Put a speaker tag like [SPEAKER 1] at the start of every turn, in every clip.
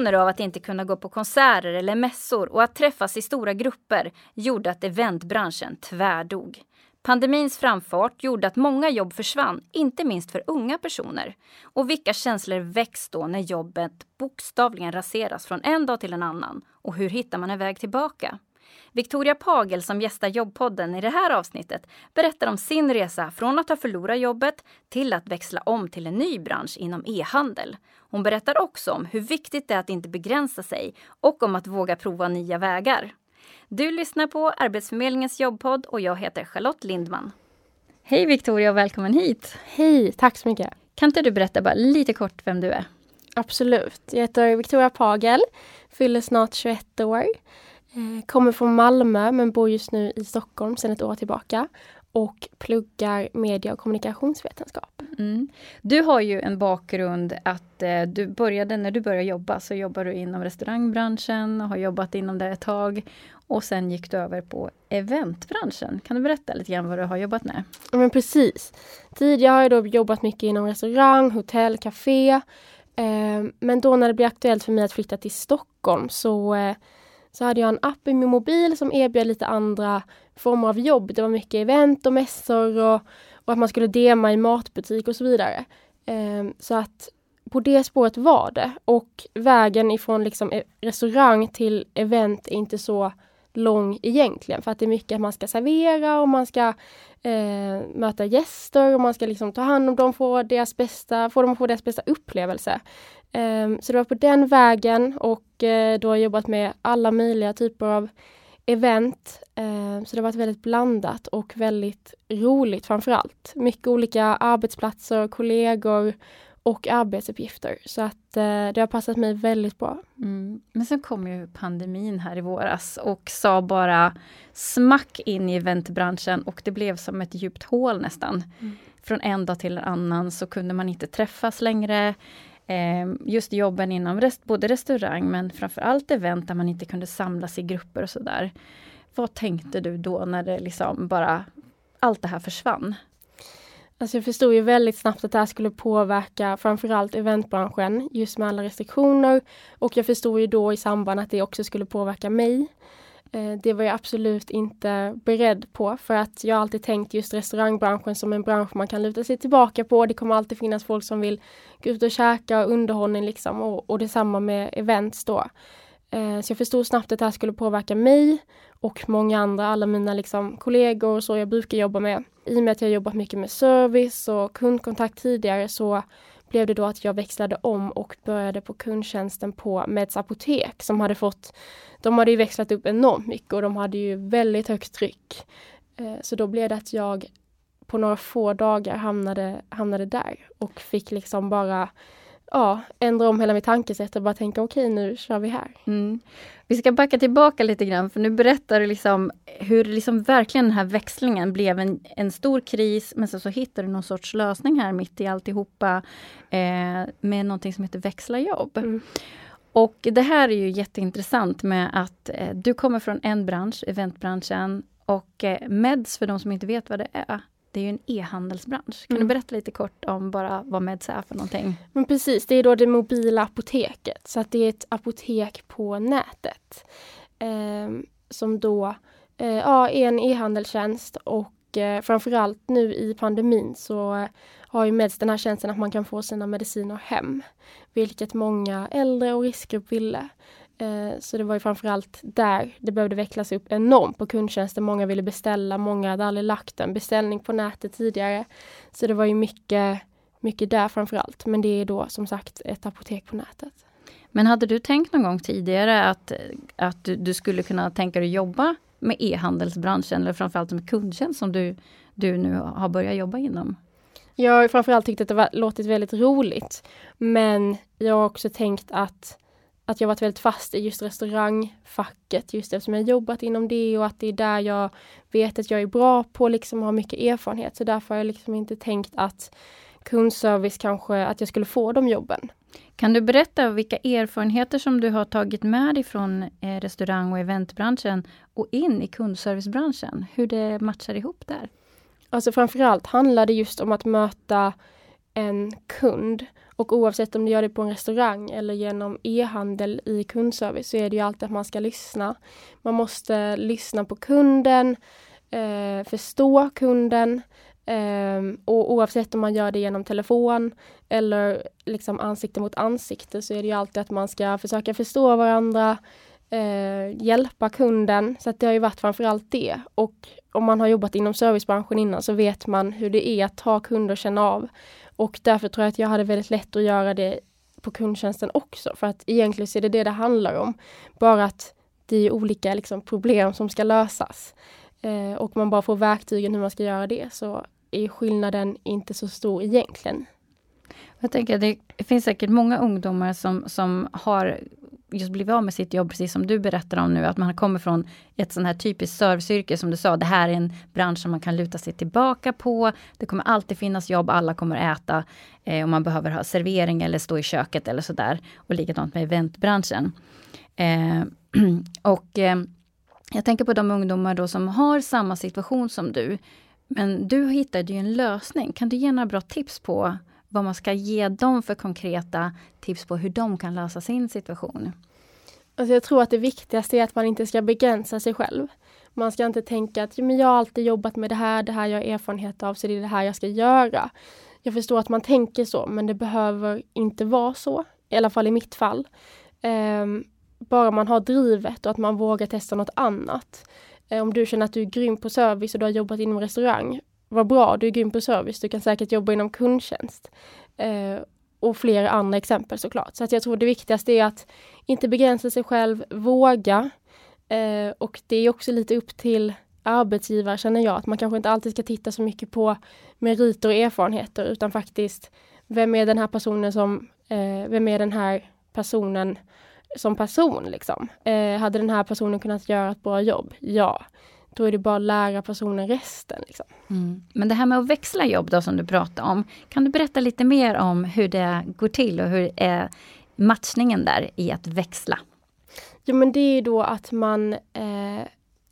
[SPEAKER 1] Restriktioner av att inte kunna gå på konserter eller mässor och att träffas i stora grupper gjorde att eventbranschen tvärdog. Pandemins framfart gjorde att många jobb försvann, inte minst för unga personer. Och vilka känslor väcks då när jobbet bokstavligen raseras från en dag till en annan? Och hur hittar man en väg tillbaka? Victoria Pagel som gästar Jobbpodden i det här avsnittet berättar om sin resa från att ha förlorat jobbet till att växla om till en ny bransch inom e-handel. Hon berättar också om hur viktigt det är att inte begränsa sig och om att våga prova nya vägar. Du lyssnar på Arbetsförmedlingens jobbpodd och jag heter Charlotte Lindman. Hej Victoria och välkommen hit!
[SPEAKER 2] Hej, tack så mycket!
[SPEAKER 1] Kan inte du berätta bara lite kort vem du är?
[SPEAKER 2] Absolut. Jag heter Victoria Pagel, fyller snart 21 år. Eh, kommer från Malmö men bor just nu i Stockholm sedan ett år tillbaka och pluggar media och kommunikationsvetenskap.
[SPEAKER 1] Mm. Du har ju en bakgrund att eh, du började, när du började jobba så jobbade du inom restaurangbranschen och har jobbat inom det ett tag. Och sen gick du över på eventbranschen. Kan du berätta lite grann vad du har jobbat med?
[SPEAKER 2] Ja men precis. Tidigare har jag då jobbat mycket inom restaurang, hotell, café. Eh, men då när det blev aktuellt för mig att flytta till Stockholm så eh, så hade jag en app i min mobil som erbjöd lite andra former av jobb. Det var mycket event och mässor och, och att man skulle dema i matbutik och så vidare. Um, så att på det spåret var det och vägen ifrån liksom e-, restaurang till event är inte så lång egentligen för att det är mycket att man ska servera och man ska eh, möta gäster och man ska liksom ta hand om dem, få, deras bästa, få dem att få deras bästa upplevelse. Um, så det var på den vägen och uh, då har jag jobbat med alla möjliga typer av event. Uh, så det har varit väldigt blandat och väldigt roligt framför allt. Mycket olika arbetsplatser, kollegor och arbetsuppgifter. Så att uh, det har passat mig väldigt bra.
[SPEAKER 1] Mm. Men sen kom ju pandemin här i våras och sa bara smack in i eventbranschen och det blev som ett djupt hål nästan. Mm. Från en dag till en annan så kunde man inte träffas längre. Ehm, just jobben inom rest, både restaurang men framförallt event där man inte kunde samlas i grupper och sådär. Vad tänkte du då när det liksom bara allt det här försvann?
[SPEAKER 2] Alltså jag förstod ju väldigt snabbt att det här skulle påverka framförallt eventbranschen just med alla restriktioner. Och jag förstod ju då i samband att det också skulle påverka mig. Eh, det var jag absolut inte beredd på för att jag alltid tänkt just restaurangbranschen som en bransch man kan luta sig tillbaka på. Det kommer alltid finnas folk som vill gå ut och käka och underhållning liksom och, och detsamma med events då. Eh, så jag förstod snabbt att det här skulle påverka mig och många andra, alla mina liksom kollegor och så jag brukar jobba med. I och med att jag jobbat mycket med service och kundkontakt tidigare så blev det då att jag växlade om och började på kundtjänsten på Meds apotek som hade fått, de hade ju växlat upp enormt mycket och de hade ju väldigt högt tryck. Eh, så då blev det att jag på några få dagar hamnade, hamnade där och fick liksom bara ja, ändra om hela mitt tankesätt och bara tänka okej okay, nu kör vi här.
[SPEAKER 1] Mm. Vi ska backa tillbaka lite grann för nu berättar du liksom hur liksom verkligen den här växlingen blev en, en stor kris men sen så hittade du någon sorts lösning här mitt i alltihopa eh, med någonting som heter växla jobb. Mm. Och det här är ju jätteintressant med att eh, du kommer från en bransch, eventbranschen, och eh, Meds, för de som inte vet vad det är, det är ju en e-handelsbransch. Kan mm. du berätta lite kort om bara vad Meds är för någonting?
[SPEAKER 2] Men precis, det är då det mobila apoteket. Så att det är ett apotek på nätet. Eh, som då eh, ja, är en e-handelstjänst och eh, framförallt nu i pandemin så har ju Meds den här tjänsten att man kan få sina mediciner hem. Vilket många äldre och riskgrupp ville. Eh, så det var ju framförallt där det behövde vecklas upp enormt på kundtjänsten. Många ville beställa, många hade aldrig lagt en beställning på nätet tidigare. Så det var ju mycket, mycket där framförallt. Men det är då som sagt ett apotek på nätet.
[SPEAKER 1] Men hade du tänkt någon gång tidigare att, att du, du skulle kunna tänka dig jobba med e-handelsbranschen eller framförallt med kundtjänst som du, du nu har börjat jobba inom?
[SPEAKER 2] Jag har framförallt tyckt att det var, låtit väldigt roligt. Men jag har också tänkt att att jag varit väldigt fast i just restaurangfacket just eftersom jag jobbat inom det och att det är där jag vet att jag är bra på liksom och har mycket erfarenhet. Så därför har jag liksom inte tänkt att kundservice kanske, att jag skulle få de jobben.
[SPEAKER 1] Kan du berätta vilka erfarenheter som du har tagit med dig från eh, restaurang och eventbranschen och in i kundservicebranschen? Hur det matchar ihop där?
[SPEAKER 2] Alltså framförallt handlar det just om att möta en kund och oavsett om du gör det på en restaurang eller genom e-handel i kundservice så är det ju alltid att man ska lyssna. Man måste lyssna på kunden, eh, förstå kunden eh, och oavsett om man gör det genom telefon eller liksom ansikte mot ansikte så är det ju alltid att man ska försöka förstå varandra, eh, hjälpa kunden. Så att det har ju varit framförallt det. Och om man har jobbat inom servicebranschen innan så vet man hur det är att ha kunder och känna av. Och därför tror jag att jag hade väldigt lätt att göra det på kundtjänsten också. För att egentligen så är det det det handlar om. Bara att det är olika liksom, problem som ska lösas. Eh, och man bara får verktygen hur man ska göra det så är skillnaden inte så stor egentligen.
[SPEAKER 1] Jag tänker det finns säkert många ungdomar som, som har just blivit av med sitt jobb, precis som du berättar om nu, att man kommer från ett sån här typiskt serviceyrke som du sa, det här är en bransch som man kan luta sig tillbaka på. Det kommer alltid finnas jobb, alla kommer äta eh, och man behöver ha servering eller stå i köket eller sådär. Och likadant med eventbranschen. Eh, och eh, jag tänker på de ungdomar då som har samma situation som du. Men du hittade ju en lösning. Kan du ge några bra tips på vad man ska ge dem för konkreta tips på hur de kan lösa sin situation?
[SPEAKER 2] Alltså jag tror att det viktigaste är att man inte ska begränsa sig själv. Man ska inte tänka att men jag har alltid jobbat med det här, det här jag har erfarenhet av, så det är det här jag ska göra. Jag förstår att man tänker så, men det behöver inte vara så. I alla fall i mitt fall. Um, bara man har drivet och att man vågar testa något annat. Ehm, om du känner att du är grym på service och du har jobbat inom restaurang, vad bra, du är grym på service, du kan säkert jobba inom kundtjänst. Eh, och flera andra exempel såklart. Så att jag tror det viktigaste är att inte begränsa sig själv, våga. Eh, och det är också lite upp till arbetsgivare känner jag, att man kanske inte alltid ska titta så mycket på meriter och erfarenheter utan faktiskt vem är den här personen som, eh, vem är den här personen som person liksom? Eh, hade den här personen kunnat göra ett bra jobb? Ja. Då är det bara att lära personen resten. Liksom.
[SPEAKER 1] Mm. Men det här med att växla jobb då som du pratade om. Kan du berätta lite mer om hur det går till och hur är matchningen där i att växla?
[SPEAKER 2] Jo men det är då att man eh,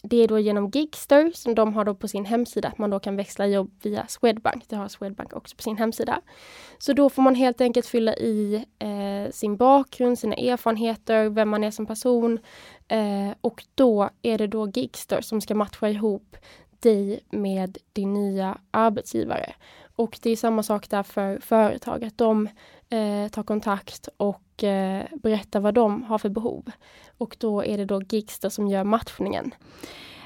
[SPEAKER 2] det är då genom Gigster som de har då på sin hemsida att man då kan växla jobb via Swedbank. Det har Swedbank också på sin hemsida. Så då får man helt enkelt fylla i eh, sin bakgrund, sina erfarenheter, vem man är som person. Eh, och då är det då Gigster som ska matcha ihop dig med din nya arbetsgivare. Och det är samma sak där för företag, att de eh, tar kontakt och eh, berättar vad de har för behov. Och då är det då Gigster som gör matchningen.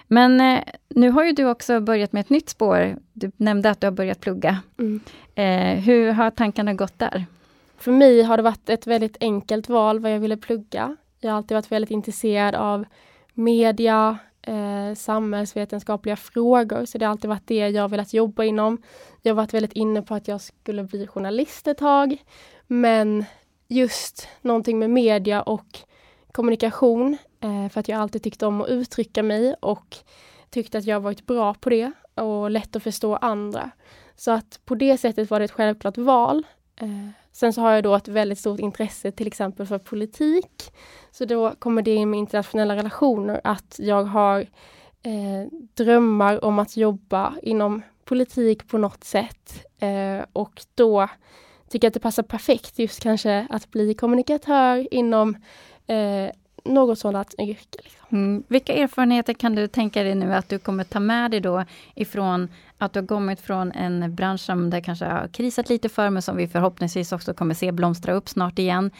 [SPEAKER 1] Men eh, nu har ju du också börjat med ett nytt spår. Du nämnde att du har börjat plugga. Mm. Eh, hur har tankarna gått där?
[SPEAKER 2] För mig har det varit ett väldigt enkelt val vad jag ville plugga. Jag har alltid varit väldigt intresserad av media, eh, samhällsvetenskapliga frågor, så det har alltid varit det jag velat jobba inom. Jag har varit väldigt inne på att jag skulle bli journalist ett tag, men just någonting med media och kommunikation, eh, för att jag alltid tyckte om att uttrycka mig och tyckte att jag varit bra på det och lätt att förstå andra. Så att på det sättet var det ett självklart val. Eh, sen så har jag då ett väldigt stort intresse till exempel för politik. Så då kommer det in med internationella relationer att jag har eh, drömmar om att jobba inom politik på något sätt. Eh, och då tycker jag att det passar perfekt just kanske att bli kommunikatör inom eh, något sådant yrke. Liksom.
[SPEAKER 1] Mm. Vilka erfarenheter kan du tänka dig nu att du kommer ta med dig då ifrån att du har kommit från en bransch som det kanske har krisat lite för, men som vi förhoppningsvis också kommer se blomstra upp snart igen.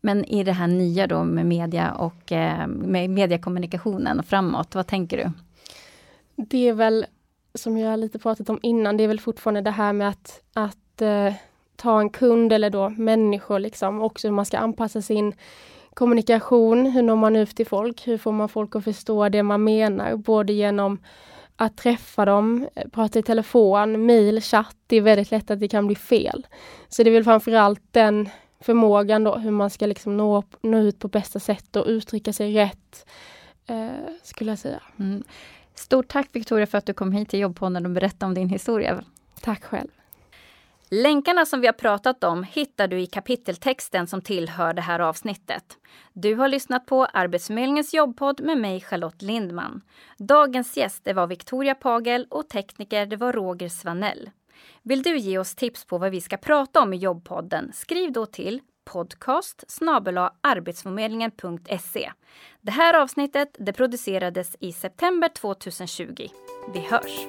[SPEAKER 1] Men i det här nya då med media och eh, med mediekommunikationen framåt, vad tänker du?
[SPEAKER 2] Det är väl, som jag lite pratat om innan, det är väl fortfarande det här med att, att eh, ta en kund eller då människor liksom, också hur man ska anpassa sin kommunikation, hur når man ut till folk? Hur får man folk att förstå det man menar? Både genom att träffa dem, prata i telefon, mail, chatt. Det är väldigt lätt att det kan bli fel. Så det är väl framförallt den förmågan då, hur man ska liksom nå, nå ut på bästa sätt och uttrycka sig rätt, eh, skulle jag säga. Mm.
[SPEAKER 1] Stort tack Victoria för att du kom hit till Jobbpodden och berättade om din historia.
[SPEAKER 2] Tack själv.
[SPEAKER 1] Länkarna som vi har pratat om hittar du i kapiteltexten som tillhör det här avsnittet. Du har lyssnat på Arbetsförmedlingens jobbpodd med mig Charlotte Lindman. Dagens gäst det var Victoria Pagel och tekniker det var Roger Svanell. Vill du ge oss tips på vad vi ska prata om i jobbpodden? Skriv då till podcast arbetsförmedlingen.se. Det här avsnittet det producerades i september 2020. Vi hörs!